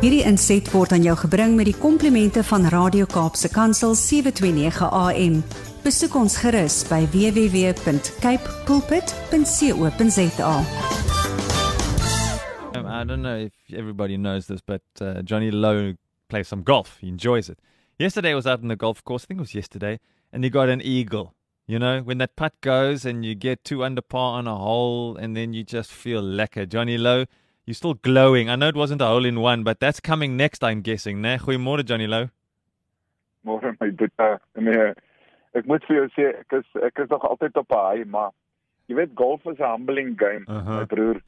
Hierdie inset word aan jou gebring met die komplimente van Radio Kaapse Kansel 729 AM. Besoek ons gerus by www.cape pulpit.co.za. Um, I don't know if everybody knows this, but uh, Johnny Lowe plays some golf. He enjoys it. Yesterday I was out on the golf course, I think it was yesterday, and he got an eagle. You know, when that putt goes and you get two under par on a hole and then you just feel lekker. Johnny Lowe, you're still glowing. I know it wasn't a hole in one, but that's coming next, I'm guessing. Nee, goeiemôre Johnny Lowe. Môre my boetie. Nee. Ek moet vir jou sê ek is ek is nog altyd op 'n high, maar jy weet golf is 'n humbling game, uh Uh-huh. -huh. my broer.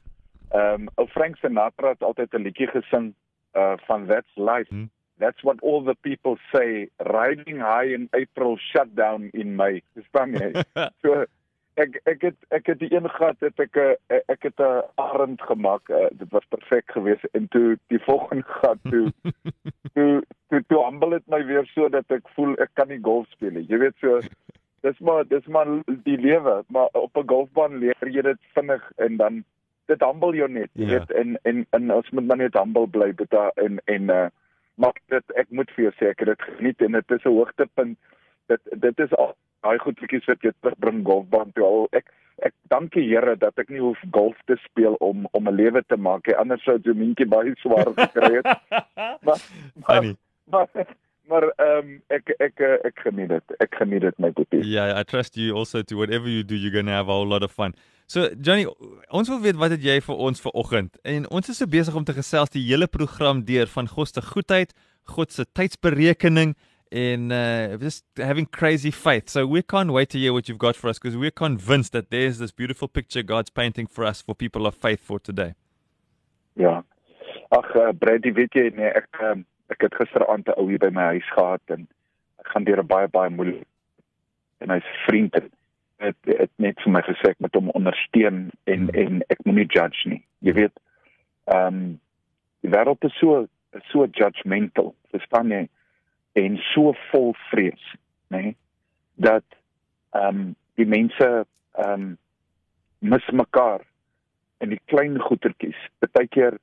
Ehm um, ou Frank Sinatra het altyd 'n liedjie gesing uh van That's Life. Hmm. That's what all the people say, riding high in April, shut down in May. Verstaan jy? so ek ek het ek het die een gehad het ek 'n ek het 'n arend gemaak. Uh, dit was perfek geweest en toe die volgende gat toe toe toe toe humble dit my weer so dat ek voel ek kan nie golf speel nie. Jy weet so dis maar dis maar die lewe, maar op 'n golfbaan leer jy dit vinnig en dan dit humble jou net, jy Ja. weet en en en ons moet maar net humble bly beta en en uh maar dit ek moet vir jou sê ek het dit geniet en dit is 'n hoogtepunt. Dit dit is al daai goedjies wat jy terugbring golfbaan toe al ek ek dank die Here dat ek nie hoef golf te speel om om 'n lewe te maak nie. Anders sou minkie baie swaar gekry het. Maar maar Funny. maar maar ehm um, ek ek eh, ek geniet dit. Ek geniet dit my boetie. Yeah, I trust you also to whatever you do, you're going to have a whole lot of fun. So Johnny, ons wil weet wat het jy vir ons vanoggend? En ons is so besig om te gesels die hele program deur van God se goedheid, God se tydsberekening en uh just having crazy faith. So we can't wait to hear what you've got for us because we're convinced that there's this beautiful picture God's painting for us for people of faith for today. Ja. Ag uh, Brady, weet jy nee, ek um, ek het gisteraand 'n ou hier by my huis gehad en ek gaan deur 'n baie baie moeilik en hy's vriend en het, het net vir my gesê ek moet hom ondersteun en Hmm. en ek moenie judge nie. Jy weet, ehm um, die wêreld is so so judgmental, verstaan jy? En so vol vrees, nê? Nee? Dat ehm um, die mense ehm um, mis mekaar in die klein goetertjies. Partykeer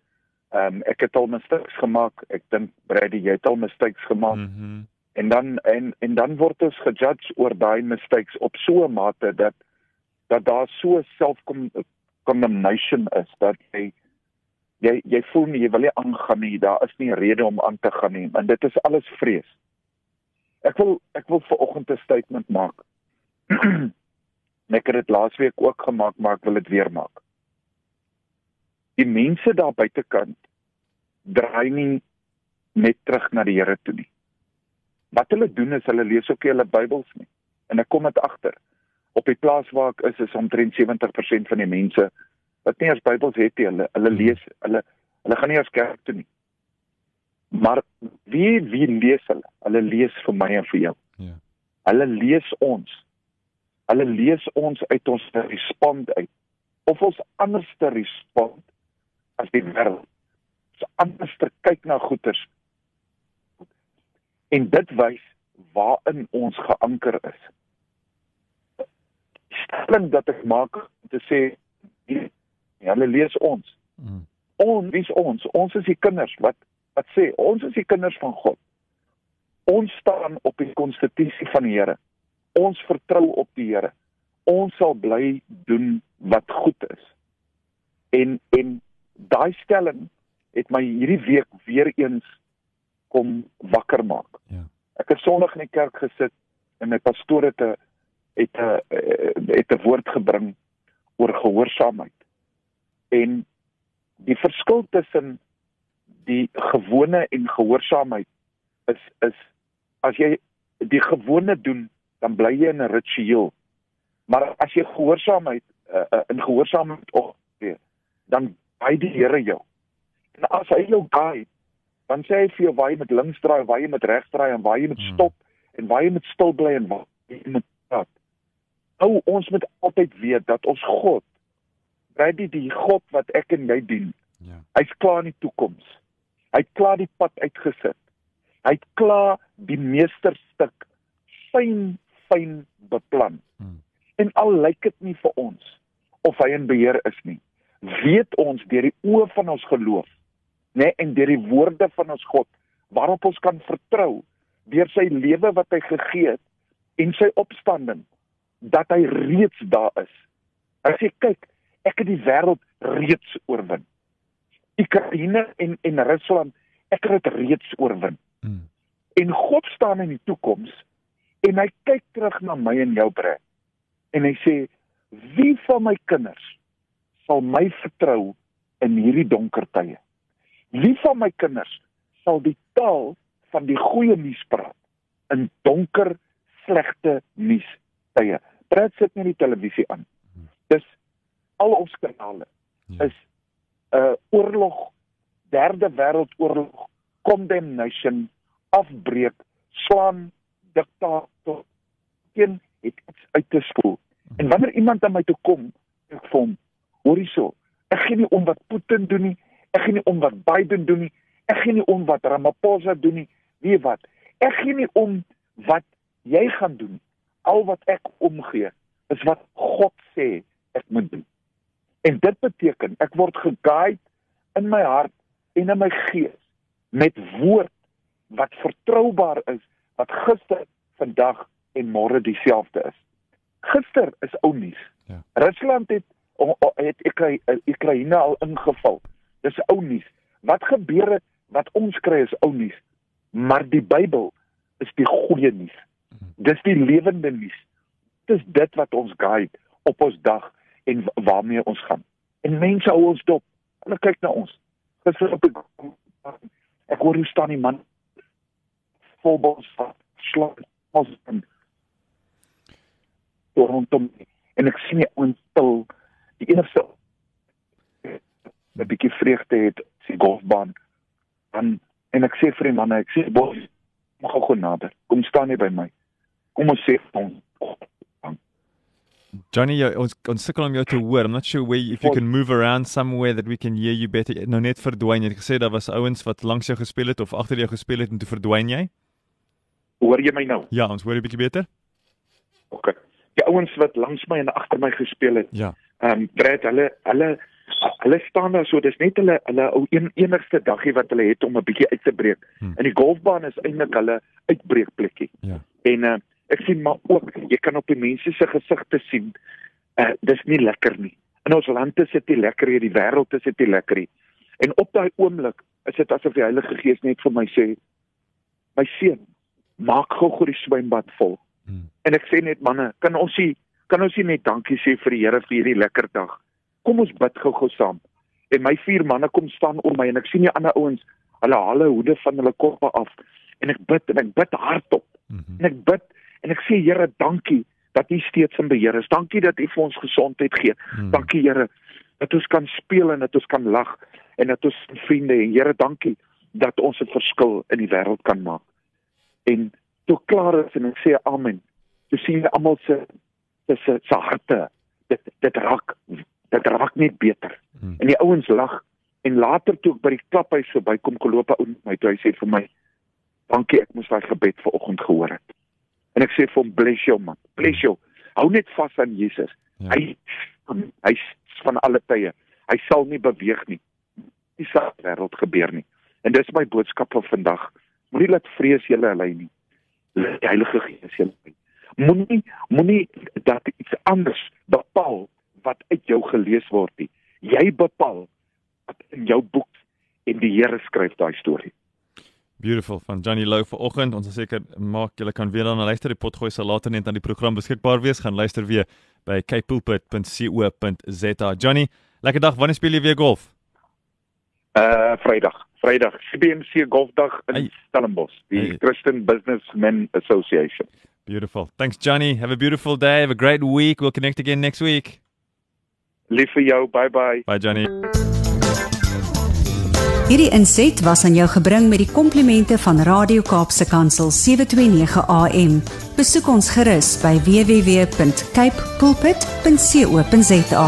ehm um, ek het al mistakes gemaak. Ek dink Brady, jy het al mistakes gemaak. Mm. Mhm. En dan en en dan word ons gejudge oor daai mistakes op so 'n mate dat dat daar so self-condemnation is dat jy jy jy voel nie jy wil nie aangaan nie. Daar is nie rede om aan te gaan nie. En dit is alles vrees. Ek wil ek wil vir oggend 'n statement maak. Ek het dit laasweek ook gemaak, maar ek wil dit weer maak. Die mense daar buitekant draai nie net terug na die Here toe nie. Wat hulle doen is hulle lees ook nie hulle Bybels nie. En ek kom dit agter. Op die plaas waar ek is is omtrent 70% van die mense wat nie eens Bybels het nie. Hulle hulle lees hulle hulle gaan nie eens kerk toe nie. Maar wie wie lees hulle? Hulle lees vir my en vir jou. Ja. Hulle lees ons. Hulle lees ons uit ons respond uit. Of ons anders te respond as die wêreld. Ons anders te kyk na goeters. En dit wys waarin ons geanker is. Die Stelling dat ek maak om te sê hulle lees ons. Mm. Ons, is ons? Ons is die kinders wat wat sê ons is die kinders van God. Ons staan op die konstitusie van die Here. Ons vertrou op die Here. Ons sal bly doen wat goed is. En en daai stelling het my hierdie week weer eens kom wakker maak. Ja. Ek het Sondag in die kerk gesit en my pastoor het 'n het 'n het 'n woord gebring oor gehoorsaamheid. En die verskil tussen die gewone en gehoorsaamheid is is as jy die gewone doen, dan bly jy in 'n ritueel. Maar as jy gehoorsaamheid uh, uh, in gehoorsaamheid optree, dan by die Here jou. En as hy jou guide, dan sê hy vir jou waar jy met links draai, waar jy met regs draai en waar jy moet Hmm. stop en waar jy moet stil bly en waar jy moet praat. Nou ons moet altyd weet dat ons God, Brady die God wat ek en jy dien, Ja. hy's klaar in die toekoms. Hy het klaar die pad uitgesit. Hy het klaar die meesterstuk fyn fyn beplan. Hmm. En al lyk dit nie vir ons of hy in beheer is nie, weet ons deur die oë van ons geloof, nê, nee, en deur die woorde van ons God waarop ons kan vertrou deur sy lewe wat hy gegee het en sy opstanding dat hy reeds daar is. Hy sê kyk, ek het die wêreld reeds oorwin. Oekraïne en en Rusland, ek het dit reeds oorwin. Hmm. En God staan in die toekoms en hy kyk terug na my en jou bre. En hy sê, "Wie van my kinders sal my vertrou in hierdie donker tye? Wie van my kinders sal die taal van die goeie nuus praat in donker, slegte nuus tye?" Praat sit net die televisie aan. Dis al ons kanale ja. is 'n uh, oorlog, derde wêreldoorlog, condemnation, afbreek, slaan diktator teen het iets uit te spoel. En wanneer iemand aan my toe kom, ek vir hom, hoor hierso, ek gee nie om wat Putin doen nie, ek gee nie om wat Biden doen nie, ek gee nie om wat Ramaphosa doen nie, weet wat? Ek gee nie om wat jy gaan doen. Al wat ek omgee is wat God sê ek moet doen. En dit beteken ek word geguide in my hart en in my gees met woord wat vertroubaar is wat gister, vandag en môre dieselfde is. Gister is ou nuus. Ja. Rusland het het Oekraïne al ingeval. Dis ou nuus. Wat gebeur het wat ons kry is ou nuus. Maar die Bybel is die goeie nuus. Dis die lewende nuus. Dis dit wat ons guide op ons dag en waarmee ons gaan. En mense hou ons dop. Hulle kyk na ons. Gister op ek, ek hoor hoe staan die man volbos slag ons in rondom en ek sien die ontstel die enigste 'n bietjie vreugde het sy golfbaan dan en ek sê vir die manne ek sê bos mag gou nader kom staan nie by my kom ons sê ons Johnny, ons ons sukkel om jou te hoor. I'm not sure where if you can move around somewhere that we can hear you better. Nou net verdwyn. Jy het gesê daar was ouens wat langs jou gespeel het of agter jou gespeel het en toe verdwyn jy? Hoor jy my nou? Ja, ons hoor 'n bietjie beter. OK. Die ouens wat langs my en agter my gespeel het. Ja. Ehm um, Brad, hulle hulle hulle staan daar so, dis net hulle hulle ou een enigste daggie wat hulle het om 'n bietjie uit te breek. Hmm. En die golfbaan is eintlik hulle uitbreekplekkie. Ja. En uh, ek sien maar ook jy kan op die mense se gesigte sien, uh, dis nie lekker nie. In ons land is dit nie lekker hier, die wêreld is dit nie lekker nie. En op daai oomblik is dit asof die Heilige Gees net vir my sê, my seun, maak gou gou die swembad vol. Hmm. En ek sê net manne, kan ons nie kan ons nie net dankie sê vir die Here vir hierdie lekker dag. Kom ons bid gou gou saam. En my vier manne kom staan om my en ek sien die ander ouens, hulle haal hulle hoede van hulle koppe af en ek bid en ek bid hardop. Hmm. En ek bid en ek sê Here, dankie dat U steeds in beheer is. Dankie dat U vir ons gesondheid gee. Hmm. Dankie Here dat ons kan speel en dat ons kan lag en dat ons vriende en Here dankie dat ons 'n verskil in die wêreld kan maak en toe klaar is en ek sê amen. Toe sien jy almal se se se harte. Dit dit raak dit raak net beter. Hmm. En die ouens lag en later toe ek by die klaphuis verby kom geloop ou my toe hy sê vir my dankie ek moes daai gebed vanoggend gehoor het. En ek sê vir hom bless you man. Bless you. Hou net vas aan Jesus. Ja. Hy hy van alle tye. Hy sal nie beweeg nie. Die saak wêreld gebeur nie. En dis my boodskap vir vandag. Moenie laat vrees julle lei nie. Die Heilige Gees julle lei. Moenie moenie dat iets anders bepaal wat uit jou gelees word nie. Jy bepaal wat in jou boek en die Here skryf daai storie. Beautiful van Johnny Lou vanoggend. Ons seker maak julle kan weer dan luister die potgooi sal later net aan die program beskikbaar wees. Gaan luister weer by kpulpit.co.za. Johnny, lekker dag. Wanneer speel jy weer golf? Uh Vrydag. Vrydag CBMC Golfdag in hey. Stellenbosch, die hey. Christian Businessmen Association. Beautiful. Thanks Johnny. Have a beautiful day. Have a great week. We'll connect again next week. Lief vir jou. Bye bye. Bye Johnny. Hierdie inset was aan jou gebring met die komplimente van Radio Kaapse Kansel 729 AM. Besoek ons gerus by www.cape pulpit.co.za.